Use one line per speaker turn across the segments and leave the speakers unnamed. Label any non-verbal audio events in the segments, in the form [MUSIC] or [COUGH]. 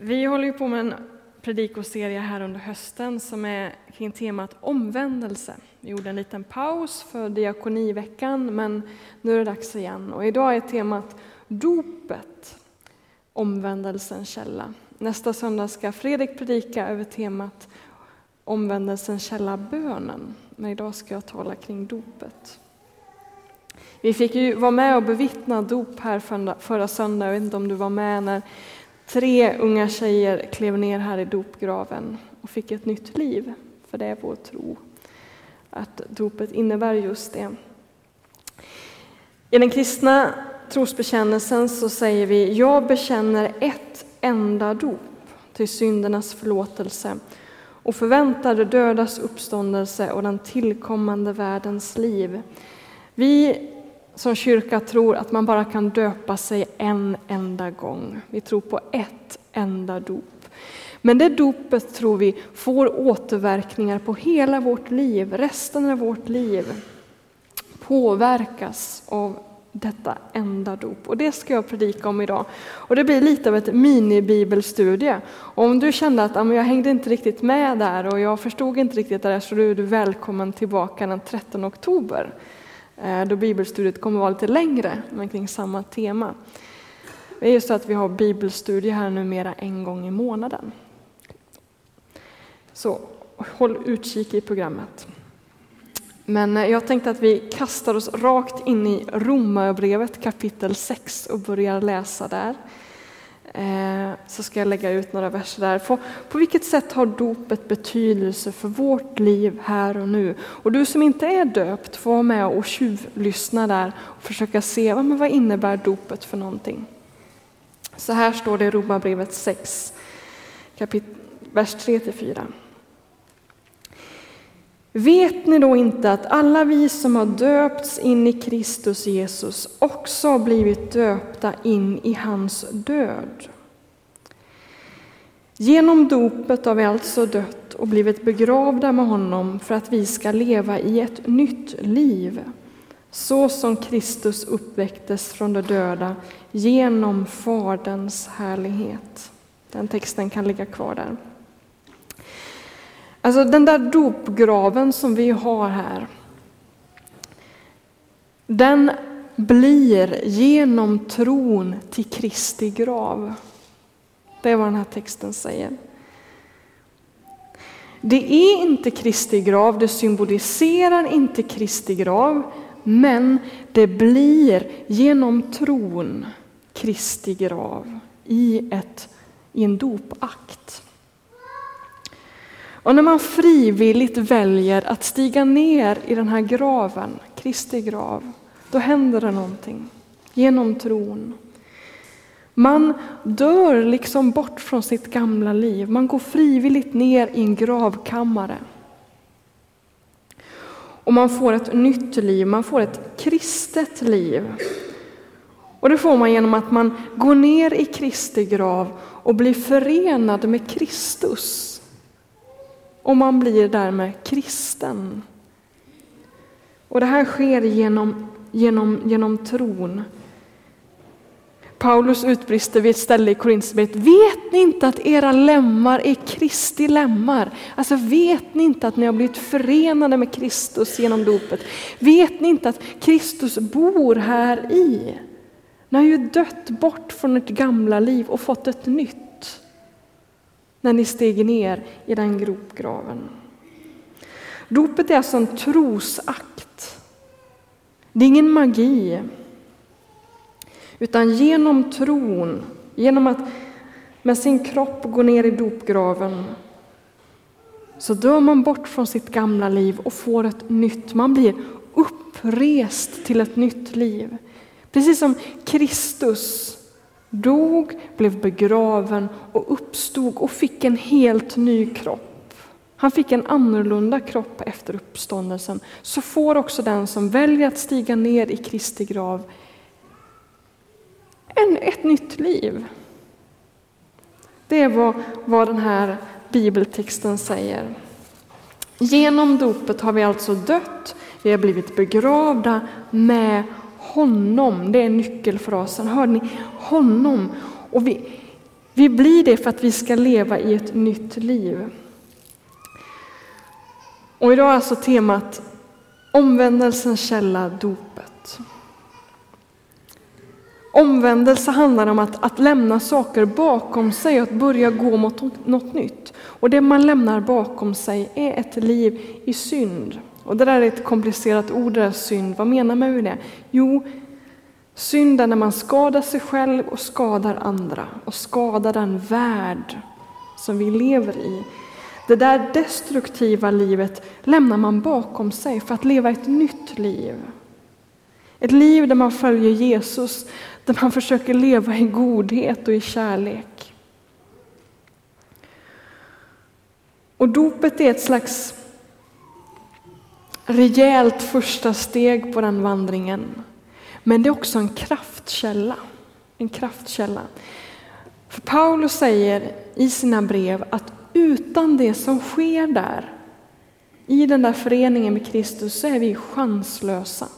Vi håller ju på med en predikoserie här under hösten som är kring temat omvändelse. Vi gjorde en liten paus för diakoniveckan, men nu är det dags igen. Och idag är temat dopet, omvändelsens källa. Nästa söndag ska Fredrik predika över temat omvändelsens källa, bönen. Men idag ska jag tala kring dopet. Vi fick ju vara med och bevittna dop här förra söndagen. Jag vet inte om du var med när Tre unga tjejer klev ner här i dopgraven och fick ett nytt liv, för det är vår tro att dopet innebär just det. I den kristna trosbekännelsen så säger vi Jag bekänner ett enda dop till syndernas förlåtelse och förväntar de dödas uppståndelse och den tillkommande världens liv. Vi som kyrka tror att man bara kan döpa sig en enda gång. Vi tror på ett enda dop. Men det dopet tror vi får återverkningar på hela vårt liv, resten av vårt liv påverkas av detta enda dop. Och det ska jag predika om idag. Och det blir lite av ett minibibelstudie. Om du kände att ah, jag hängde inte riktigt med där och jag förstod inte riktigt det där så är du välkommen tillbaka den 13 oktober. Eh, då bibelstudiet kommer att vara lite längre, men kring samma tema. Det är ju så att vi har bibelstudie här numera en gång i månaden. Så håll utkik i programmet. Men eh, jag tänkte att vi kastar oss rakt in i Romarbrevet kapitel 6 och börjar läsa där. Eh, så ska jag lägga ut några verser där. På, på vilket sätt har dopet betydelse för vårt liv här och nu? Och du som inte är döpt får vara med och tjuvlyssna där och försöka se vad, vad innebär dopet för någonting. Så här står det i Romarbrevet 6, kapit- vers 3-4. Vet ni då inte att alla vi som har döpts in i Kristus Jesus också har blivit döpta in i hans död? Genom dopet har vi alltså dött och blivit begravda med honom för att vi ska leva i ett nytt liv, så som Kristus uppväcktes från de döda genom Faderns härlighet. Den texten kan ligga kvar där. Alltså den där dopgraven som vi har här, den blir genom tron till Kristi grav. Det är vad den här texten säger. Det är inte Kristi grav, det symboliserar inte Kristi grav, men det blir genom tron Kristi grav i, ett, i en dopakt. Och när man frivilligt väljer att stiga ner i den här graven, Kristi grav, då händer det någonting genom tron. Man dör liksom bort från sitt gamla liv. Man går frivilligt ner i en gravkammare. Och man får ett nytt liv, man får ett kristet liv. Och det får man genom att man går ner i Kristi grav och blir förenad med Kristus och man blir därmed kristen. Och det här sker genom, genom, genom tron. Paulus utbrister vid ett ställe i Korinthierbrevet, vet ni inte att era lemmar är Kristi lemmar? Alltså vet ni inte att ni har blivit förenade med Kristus genom dopet? Vet ni inte att Kristus bor här i? Ni har ju dött bort från ert gamla liv och fått ett nytt när ni steg ner i den gropgraven. Dopet är alltså en trosakt. Det är ingen magi. Utan genom tron, genom att med sin kropp gå ner i dopgraven så dör man bort från sitt gamla liv och får ett nytt. Man blir upprest till ett nytt liv. Precis som Kristus dog, blev begraven och uppstod och fick en helt ny kropp. Han fick en annorlunda kropp efter uppståndelsen. Så får också den som väljer att stiga ner i Kristi grav en, ett nytt liv. Det är vad, vad den här bibeltexten säger. Genom dopet har vi alltså dött, vi har blivit begravda med honom, det är nyckelfrasen. Hörde ni? Honom. Och vi, Vi blir det för att vi ska leva i ett nytt liv. Och idag är alltså temat omvändelsens källa, dopet. Omvändelse handlar om att, att lämna saker bakom sig och att börja gå mot något nytt. Och det man lämnar bakom sig är ett liv i synd. Och det där är ett komplicerat ord, det där synd. Vad menar man med det? Jo, synd är när man skadar sig själv och skadar andra och skadar den värld som vi lever i. Det där destruktiva livet lämnar man bakom sig för att leva ett nytt liv. Ett liv där man följer Jesus, där man försöker leva i godhet och i kärlek. Och dopet är ett slags rejält första steg på den vandringen. Men det är också en kraftkälla. En kraftkälla. För Paulus säger i sina brev att utan det som sker där, i den där föreningen med Kristus, så är vi chanslösa.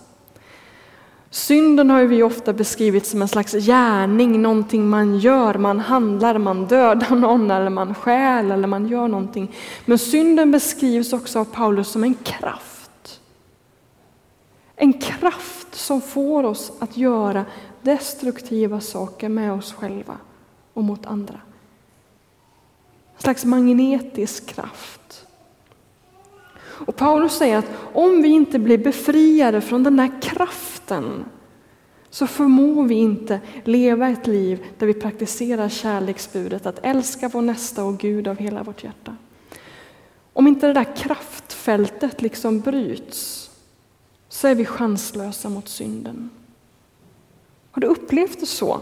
Synden har vi ofta beskrivit som en slags gärning, någonting man gör, man handlar, man dödar någon eller man stjäl eller man gör någonting. Men synden beskrivs också av Paulus som en kraft. En kraft som får oss att göra destruktiva saker med oss själva och mot andra. En slags magnetisk kraft. Och Paulus säger att om vi inte blir befriade från den där kraften så förmår vi inte leva ett liv där vi praktiserar kärleksbudet, att älska vår nästa och Gud av hela vårt hjärta. Om inte det där kraftfältet liksom bryts så är vi chanslösa mot synden. Har du upplevt det så?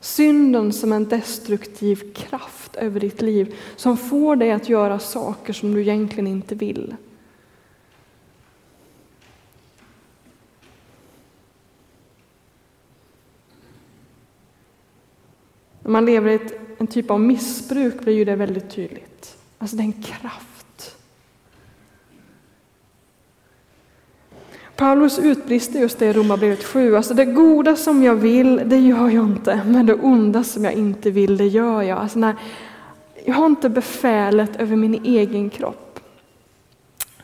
Synden som en destruktiv kraft över ditt liv som får dig att göra saker som du egentligen inte vill. När man lever i ett, en typ av missbruk blir ju det väldigt tydligt. Alltså det är en kraft. Paulus utbrister just det i Romarbrevet 7. Alltså det goda som jag vill, det gör jag inte. Men det onda som jag inte vill, det gör jag. Alltså när, jag har inte befälet över min egen kropp.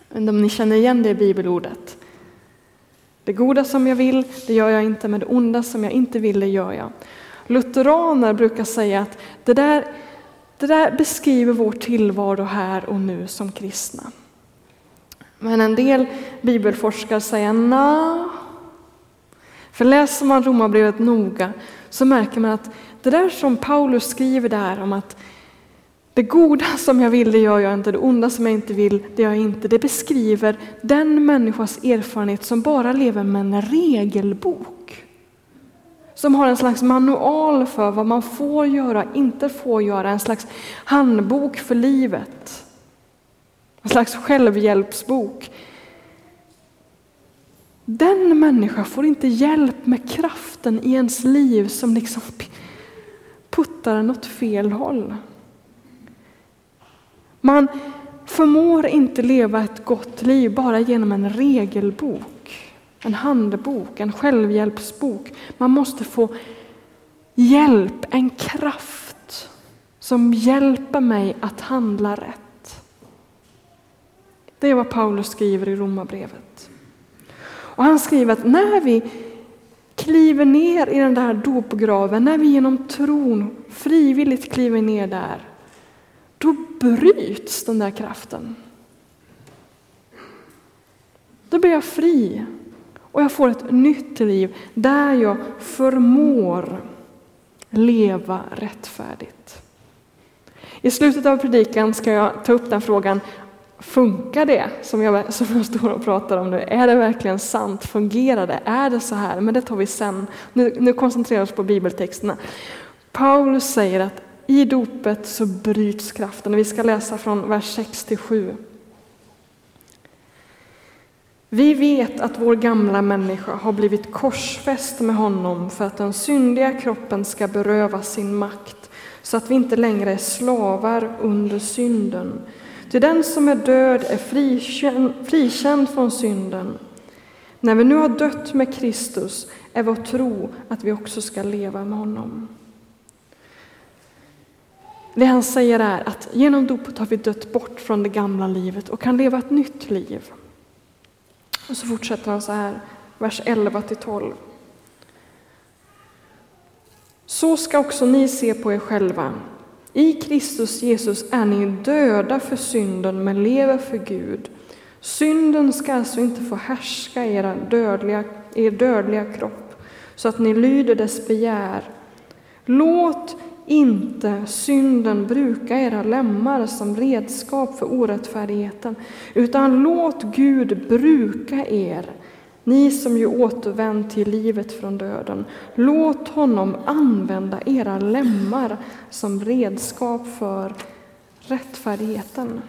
Men om ni känner igen det bibelordet. Det goda som jag vill, det gör jag inte. Men det onda som jag inte vill, det gör jag. Lutheraner brukar säga att det där, det där beskriver vår tillvaro här och nu som kristna. Men en del bibelforskare säger na. För läser man Romarbrevet noga så märker man att det där som Paulus skriver där om att det goda som jag vill, det gör jag inte, det onda som jag inte vill, det gör jag inte. Det beskriver den människas erfarenhet som bara lever med en regelbok som har en slags manual för vad man får göra, inte får göra, en slags handbok för livet. En slags självhjälpsbok. Den människan får inte hjälp med kraften i ens liv som liksom puttar en åt fel håll. Man förmår inte leva ett gott liv bara genom en regelbok en handbok, en självhjälpsbok. Man måste få hjälp, en kraft som hjälper mig att handla rätt. Det är vad Paulus skriver i Romarbrevet. Och han skriver att när vi kliver ner i den där dopgraven, när vi genom tron frivilligt kliver ner där, då bryts den där kraften. Då blir jag fri och jag får ett nytt liv där jag förmår leva rättfärdigt. I slutet av predikan ska jag ta upp den frågan, funkar det som jag, som jag står och pratar om nu? Är det verkligen sant? Fungerar det? Är det så här? Men det tar vi sen. Nu, nu koncentrerar vi oss på bibeltexterna. Paulus säger att i dopet så bryts kraften. Vi ska läsa från vers 6 till 7. Vi vet att vår gamla människa har blivit korsfäst med honom för att den syndiga kroppen ska berövas sin makt, så att vi inte längre är slavar under synden. Till den som är död är frikänd, frikänd från synden. När vi nu har dött med Kristus är vår tro att vi också ska leva med honom. Det han säger är att genom dopet har vi dött bort från det gamla livet och kan leva ett nytt liv. Och så fortsätter han så här, vers 11 till 12. Så ska också ni se på er själva. I Kristus Jesus är ni döda för synden men lever för Gud. Synden ska alltså inte få härska era dödliga, er dödliga kropp så att ni lyder dess begär. Låt inte synden bruka era lemmar som redskap för orättfärdigheten, utan låt Gud bruka er, ni som ju återvänt till livet från döden. Låt honom använda era lemmar som redskap för rättfärdigheten.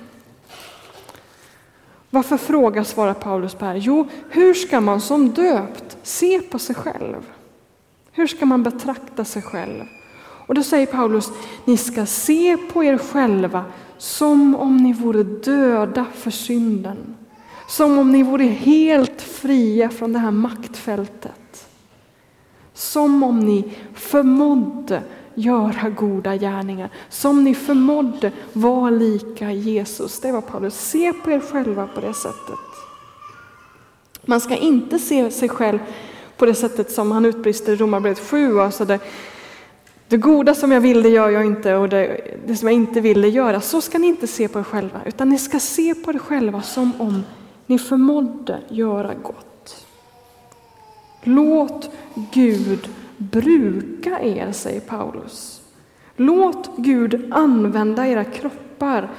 Varför fråga, svarar Paulus på här? Jo, hur ska man som döpt se på sig själv? Hur ska man betrakta sig själv? Och då säger Paulus, ni ska se på er själva som om ni vore döda för synden. Som om ni vore helt fria från det här maktfältet. Som om ni förmådde göra goda gärningar. Som ni förmådde vara lika Jesus. Det var Paulus. Se på er själva på det sättet. Man ska inte se sig själv på det sättet som han utbrister i Romarbrevet 7. Alltså det, det goda som jag vill, det gör jag inte och det, det som jag inte vill, det gör jag. Så ska ni inte se på er själva, utan ni ska se på er själva som om ni förmådde göra gott. Låt Gud bruka er, säger Paulus. Låt Gud använda era kroppar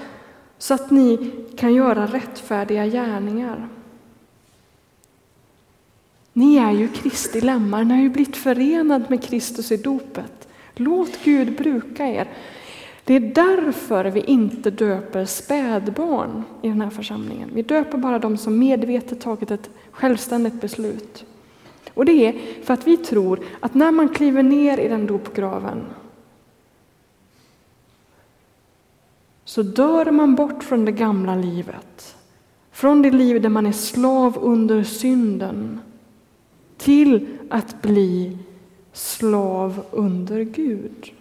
så att ni kan göra rättfärdiga gärningar. Ni är ju Kristi lemmar, ni har ju blivit förenad med Kristus i dopet. Låt Gud bruka er. Det är därför vi inte döper spädbarn i den här församlingen. Vi döper bara de som medvetet tagit ett självständigt beslut. Och det är för att vi tror att när man kliver ner i den dopgraven så dör man bort från det gamla livet. Från det liv där man är slav under synden till att bli slav under Gud.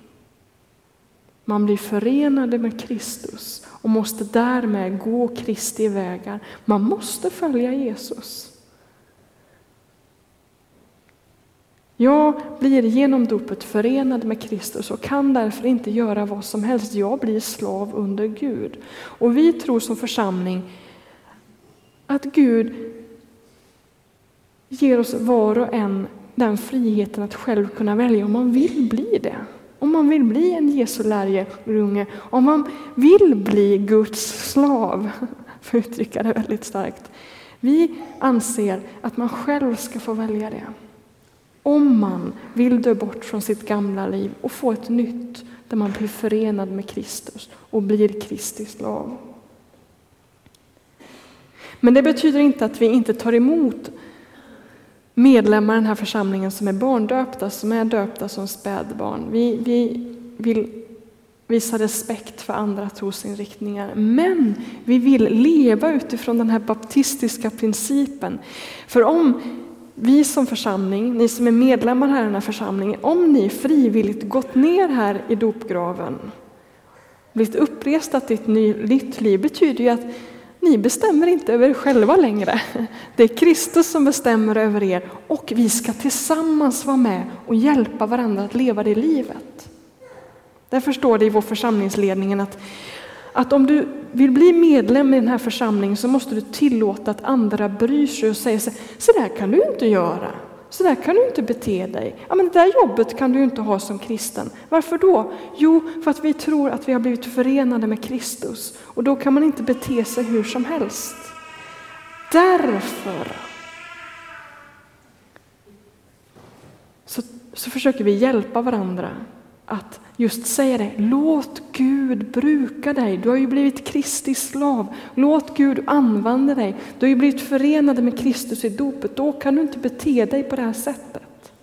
Man blir förenade med Kristus och måste därmed gå Kristi vägar. Man måste följa Jesus. Jag blir genom dopet förenad med Kristus och kan därför inte göra vad som helst. Jag blir slav under Gud. Och vi tror som församling att Gud ger oss var och en den friheten att själv kunna välja om man vill bli det. Om man vill bli en Jesu lärjunge, om man vill bli Guds slav, [LAUGHS] för att uttrycka det väldigt starkt. Vi anser att man själv ska få välja det. Om man vill dö bort från sitt gamla liv och få ett nytt där man blir förenad med Kristus och blir Kristi slav. Men det betyder inte att vi inte tar emot medlemmar i den här församlingen som är barndöpta, som är döpta som spädbarn. Vi, vi vill visa respekt för andra trosinriktningar, men vi vill leva utifrån den här baptistiska principen. För om vi som församling, ni som är medlemmar här i den här församlingen, om ni frivilligt gått ner här i dopgraven, blivit uppresta till ett nytt liv, betyder ju att ni bestämmer inte över er själva längre. Det är Kristus som bestämmer över er och vi ska tillsammans vara med och hjälpa varandra att leva det livet. Därför står det i vår församlingsledning att, att om du vill bli medlem i den här församlingen så måste du tillåta att andra bryr sig och säger så, så där kan du inte göra. Så där kan du inte bete dig. Ja, men det där jobbet kan du inte ha som kristen. Varför då? Jo, för att vi tror att vi har blivit förenade med Kristus och då kan man inte bete sig hur som helst. Därför så, så försöker vi hjälpa varandra att just säga det. Låt Gud bruka dig. Du har ju blivit Kristi slav. Låt Gud använda dig. Du har ju blivit förenade med Kristus i dopet. Då kan du inte bete dig på det här sättet.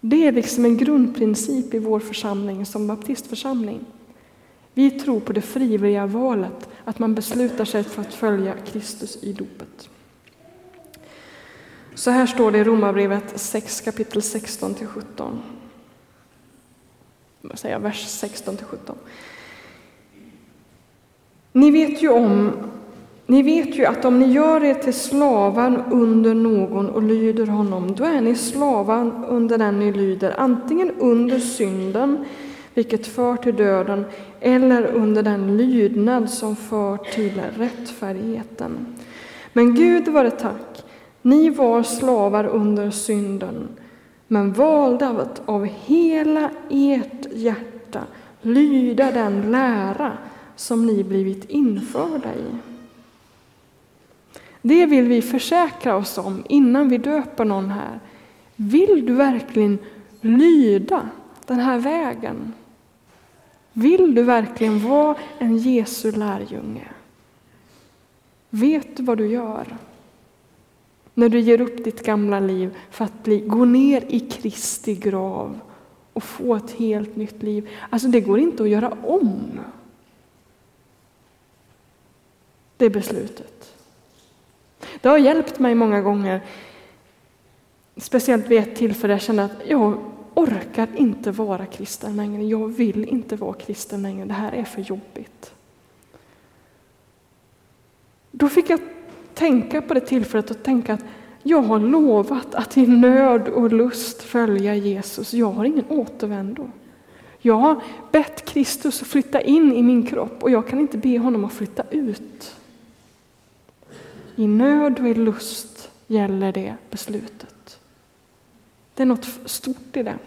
Det är liksom en grundprincip i vår församling som baptistförsamling. Vi tror på det frivilliga valet, att man beslutar sig för att följa Kristus i dopet. Så här står det i Romarbrevet 6 kapitel 16 till 17 säga, vers 16 till 17. Ni vet ju om ni vet ju att om ni gör er till slavar under någon och lyder honom, då är ni slavar under den ni lyder, antingen under synden, vilket för till döden, eller under den lydnad som för till rättfärdigheten. Men Gud var det tack, ni var slavar under synden, men valde att av hela ert hjärta lyda den lära som ni blivit införda i. Det vill vi försäkra oss om innan vi döper någon här. Vill du verkligen lyda den här vägen? Vill du verkligen vara en Jesu lärjunge? Vet du vad du gör? När du ger upp ditt gamla liv för att bli, gå ner i Kristi grav och få ett helt nytt liv. Alltså det går inte att göra om. Det beslutet. Det har hjälpt mig många gånger. Speciellt vid ett tillfälle jag kände att jag orkar inte vara kristen längre. Jag vill inte vara kristen längre. Det här är för jobbigt. Då fick jag tänka på det tillfället och tänka att jag har lovat att i nöd och lust följa Jesus. Jag har ingen återvändo. Jag har bett Kristus att flytta in i min kropp och jag kan inte be honom att flytta ut. I nöd och i lust gäller det beslutet. Det är något stort i det.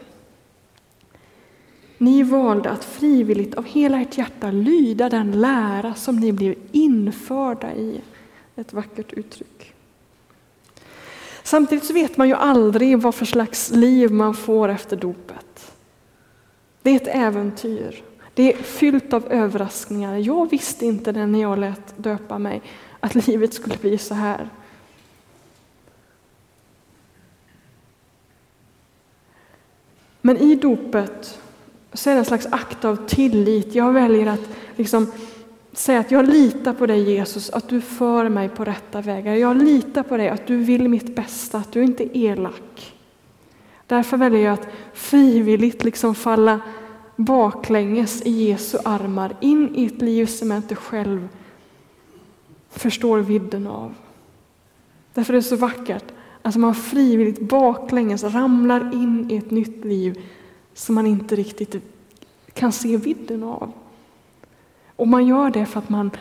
Ni valde att frivilligt av hela ert hjärta lyda den lära som ni blev införda i. Ett vackert uttryck. Samtidigt så vet man ju aldrig vad för slags liv man får efter dopet. Det är ett äventyr. Det är fyllt av överraskningar. Jag visste inte det när jag lät döpa mig att livet skulle bli så här. Men i dopet så är det en slags akt av tillit. Jag väljer att liksom säga att jag litar på dig Jesus, att du för mig på rätta vägar. Jag litar på dig, att du vill mitt bästa, att du inte är elak. Därför väljer jag att frivilligt liksom falla baklänges i Jesu armar in i ett liv som jag inte själv förstår vidden av. Därför är det så vackert att man frivilligt baklänges ramlar in i ett nytt liv som man inte riktigt kan se vidden av. Och man gör det för att man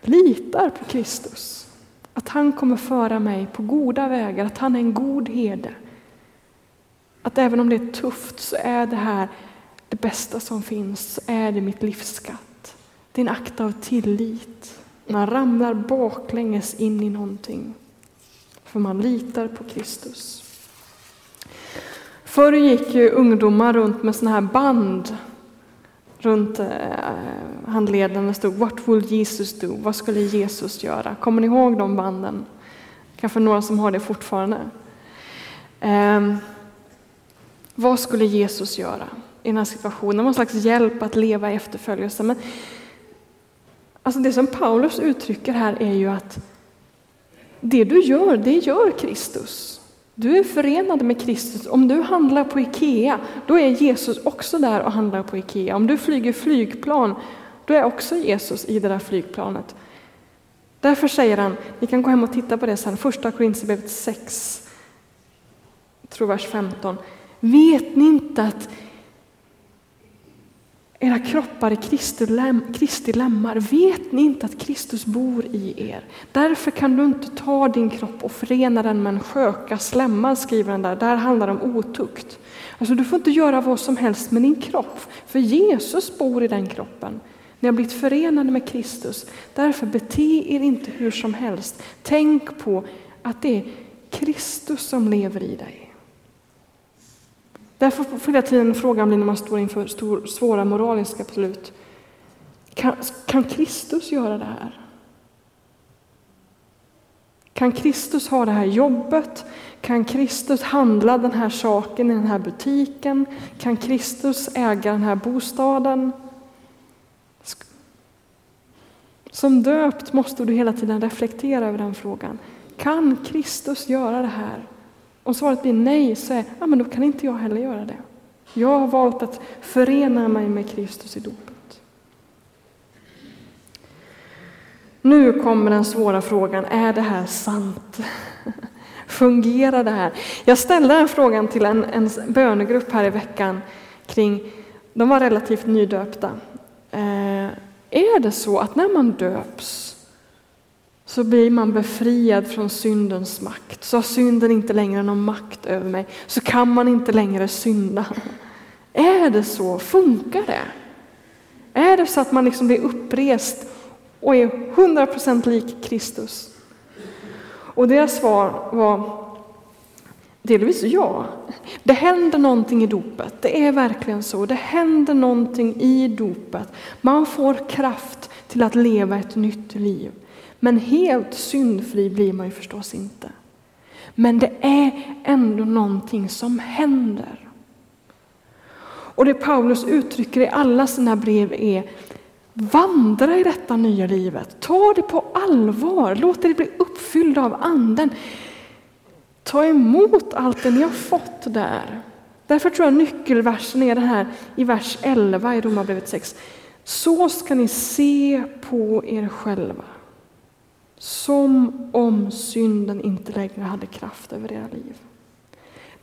litar på Kristus. Att han kommer föra mig på goda vägar, att han är en god herde. Att även om det är tufft så är det här det bästa som finns, så är det mitt livsskatt. Det är en akt av tillit. Man ramlar baklänges in i någonting. För man litar på Kristus. Förr gick ju ungdomar runt med såna här band runt eh, handleden det stod What will Jesus do? Vad skulle Jesus göra? Kommer ni ihåg de banden? Kanske några som har det fortfarande. Eh, vad skulle Jesus göra i den här situationen? Någon slags hjälp att leva i efterföljelse. Men Alltså det som Paulus uttrycker här är ju att det du gör, det gör Kristus. Du är förenad med Kristus. Om du handlar på Ikea, då är Jesus också där och handlar på Ikea. Om du flyger flygplan, då är också Jesus i det där flygplanet. Därför säger han, ni kan gå hem och titta på det sen, första Korinthierbrevet 6, tror vers 15. Vet ni inte att era kroppar är Kristi, lemmar. Vet ni inte att Kristus bor i er? Därför kan du inte ta din kropp och förena den med en skökas lemmar, skriver han där. Där handlar det om otukt. Alltså, du får inte göra vad som helst med din kropp, för Jesus bor i den kroppen. Ni har blivit förenade med Kristus. Därför bete er inte hur som helst. Tänk på att det är Kristus som lever i dig. Därför får hela tiden frågan bli när man står inför stor, svåra moraliska beslut. Kan, kan Kristus göra det här? Kan Kristus ha det här jobbet? Kan Kristus handla den här saken i den här butiken? Kan Kristus äga den här bostaden? Som döpt måste du hela tiden reflektera över den frågan. Kan Kristus göra det här? Om svaret blir nej, så är, ja, men då kan inte jag heller göra det. Jag har valt att förena mig med Kristus i dopet. Nu kommer den svåra frågan, är det här sant? [LAUGHS] Fungerar det här? Jag ställde den frågan till en, en bönegrupp här i veckan kring, de var relativt nydöpta. Eh, är det så att när man döps så blir man befriad från syndens makt. Så har synden inte längre någon makt över mig. Så kan man inte längre synda. Är det så? Funkar det? Är det så att man liksom blir upprest och är 100% lik Kristus? Och deras svar var delvis ja. Det händer någonting i dopet. Det är verkligen så. Det händer någonting i dopet. Man får kraft till att leva ett nytt liv. Men helt syndfri blir man ju förstås inte. Men det är ändå någonting som händer. Och det Paulus uttrycker i alla sina brev är Vandra i detta nya livet. Ta det på allvar. Låt er bli uppfyllda av Anden. Ta emot allt det ni har fått där. Därför tror jag nyckelversen är den här i vers 11 i Romarbrevet 6. Så ska ni se på er själva. Som om synden inte längre hade kraft över era liv.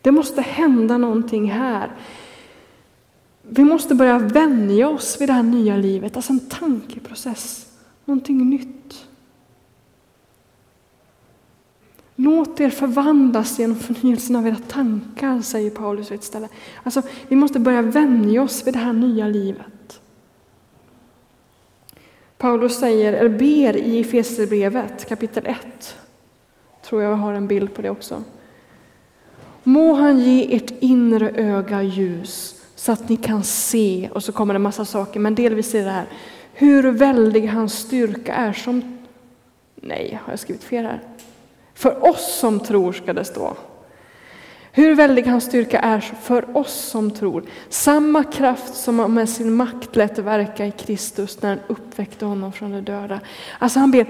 Det måste hända någonting här. Vi måste börja vänja oss vid det här nya livet, alltså en tankeprocess, någonting nytt. Låt er förvandlas genom förnyelsen av era tankar, säger Paulus i ett ställe. Alltså, vi måste börja vänja oss vid det här nya livet. Paulus säger, eller ber i Efesierbrevet kapitel 1, tror jag har en bild på det också. Må han ge ert inre öga ljus så att ni kan se, och så kommer det en massa saker, men delvis är det här, hur väldig hans styrka är som, nej, har jag skrivit fel här? För oss som tror ska det stå. Hur väldig hans styrka är för oss som tror. Samma kraft som han med sin makt lät verka i Kristus när han uppväckte honom från de döda. Alltså han ber,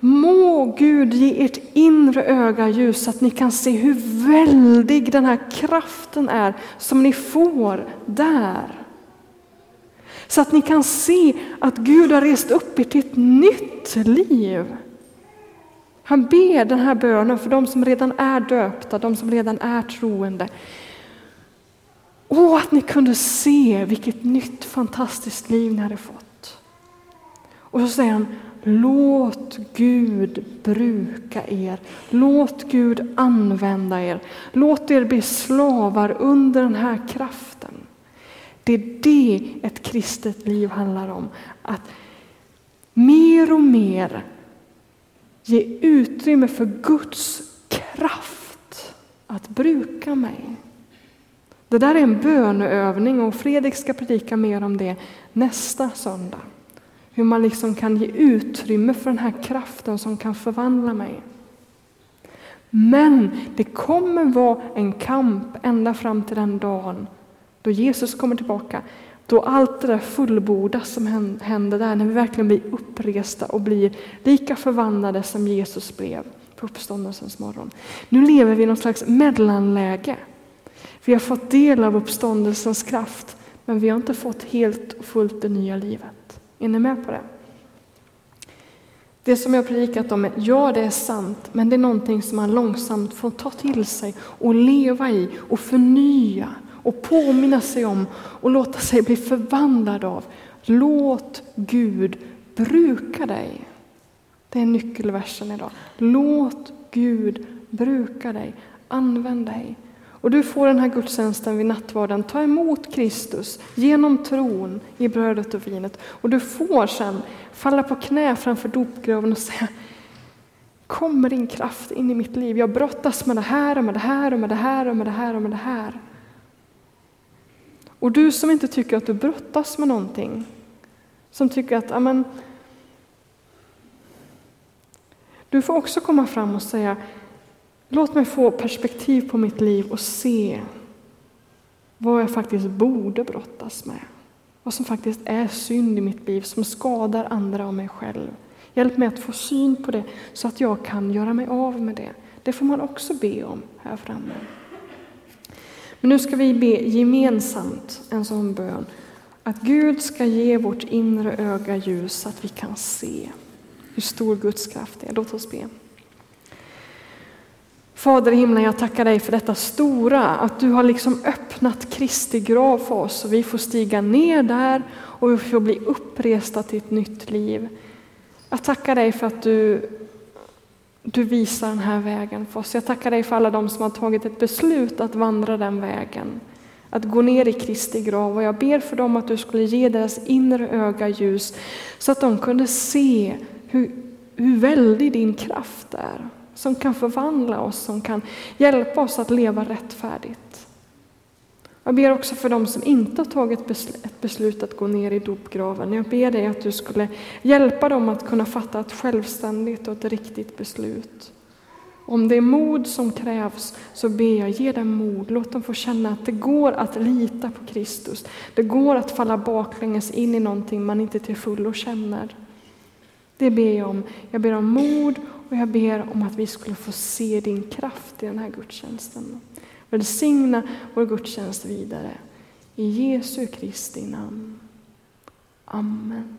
må Gud ge ert inre öga ljus så att ni kan se hur väldig den här kraften är som ni får där. Så att ni kan se att Gud har rest upp er till ett nytt liv. Han ber den här bönen för de som redan är döpta, de som redan är troende. Åh, att ni kunde se vilket nytt fantastiskt liv ni hade fått. Och så säger han, låt Gud bruka er. Låt Gud använda er. Låt er bli slavar under den här kraften. Det är det ett kristet liv handlar om. Att mer och mer Ge utrymme för Guds kraft att bruka mig. Det där är en böneövning och Fredrik ska predika mer om det nästa söndag. Hur man liksom kan ge utrymme för den här kraften som kan förvandla mig. Men det kommer vara en kamp ända fram till den dagen då Jesus kommer tillbaka. Då allt det där fullbordas som händer där, när vi verkligen blir uppresta och blir lika förvandlade som Jesus blev på uppståndelsens morgon. Nu lever vi i något slags mellanläge. Vi har fått del av uppståndelsens kraft, men vi har inte fått helt och fullt det nya livet. Är ni med på det? Det som jag predikat om, är, ja det är sant, men det är någonting som man långsamt får ta till sig och leva i och förnya och påminna sig om och låta sig bli förvandlad av. Låt Gud bruka dig. Det är nyckelversen idag. Låt Gud bruka dig, använd dig. Och du får den här gudstjänsten vid nattvarden. Ta emot Kristus genom tron i brödet och vinet. Och du får sen falla på knä framför dopgraven och säga Kom med din kraft in i mitt liv. Jag brottas med det här och med det här och med det här och med det här och med det här. Och du som inte tycker att du brottas med någonting, som tycker att amen, du får också komma fram och säga Låt mig få perspektiv på mitt liv och se vad jag faktiskt borde brottas med. Vad som faktiskt är synd i mitt liv som skadar andra och mig själv. Hjälp mig att få syn på det så att jag kan göra mig av med det. Det får man också be om här framme. Men nu ska vi be gemensamt en sån bön. Att Gud ska ge vårt inre öga ljus så att vi kan se hur stor Guds kraft är. Låt oss be. Fader i himlen, jag tackar dig för detta stora, att du har liksom öppnat Kristi grav för oss och vi får stiga ner där och vi får bli uppresta till ett nytt liv. Jag tackar dig för att du, du visar den här vägen för oss. Jag tackar dig för alla de som har tagit ett beslut att vandra den vägen, att gå ner i Kristi grav och jag ber för dem att du skulle ge deras inre öga ljus så att de kunde se hur, hur väldig din kraft är som kan förvandla oss, som kan hjälpa oss att leva rättfärdigt. Jag ber också för dem som inte har tagit ett beslut att gå ner i dopgraven. Jag ber dig att du skulle hjälpa dem att kunna fatta ett självständigt och ett riktigt beslut. Om det är mod som krävs så ber jag, ge dem mod. Låt dem få känna att det går att lita på Kristus. Det går att falla baklänges in i någonting man inte till fullo känner. Det ber jag om. Jag ber om mod och jag ber om att vi skulle få se din kraft i den här gudstjänsten. Välsigna vår gudstjänst vidare. I Jesu Kristi namn. Amen.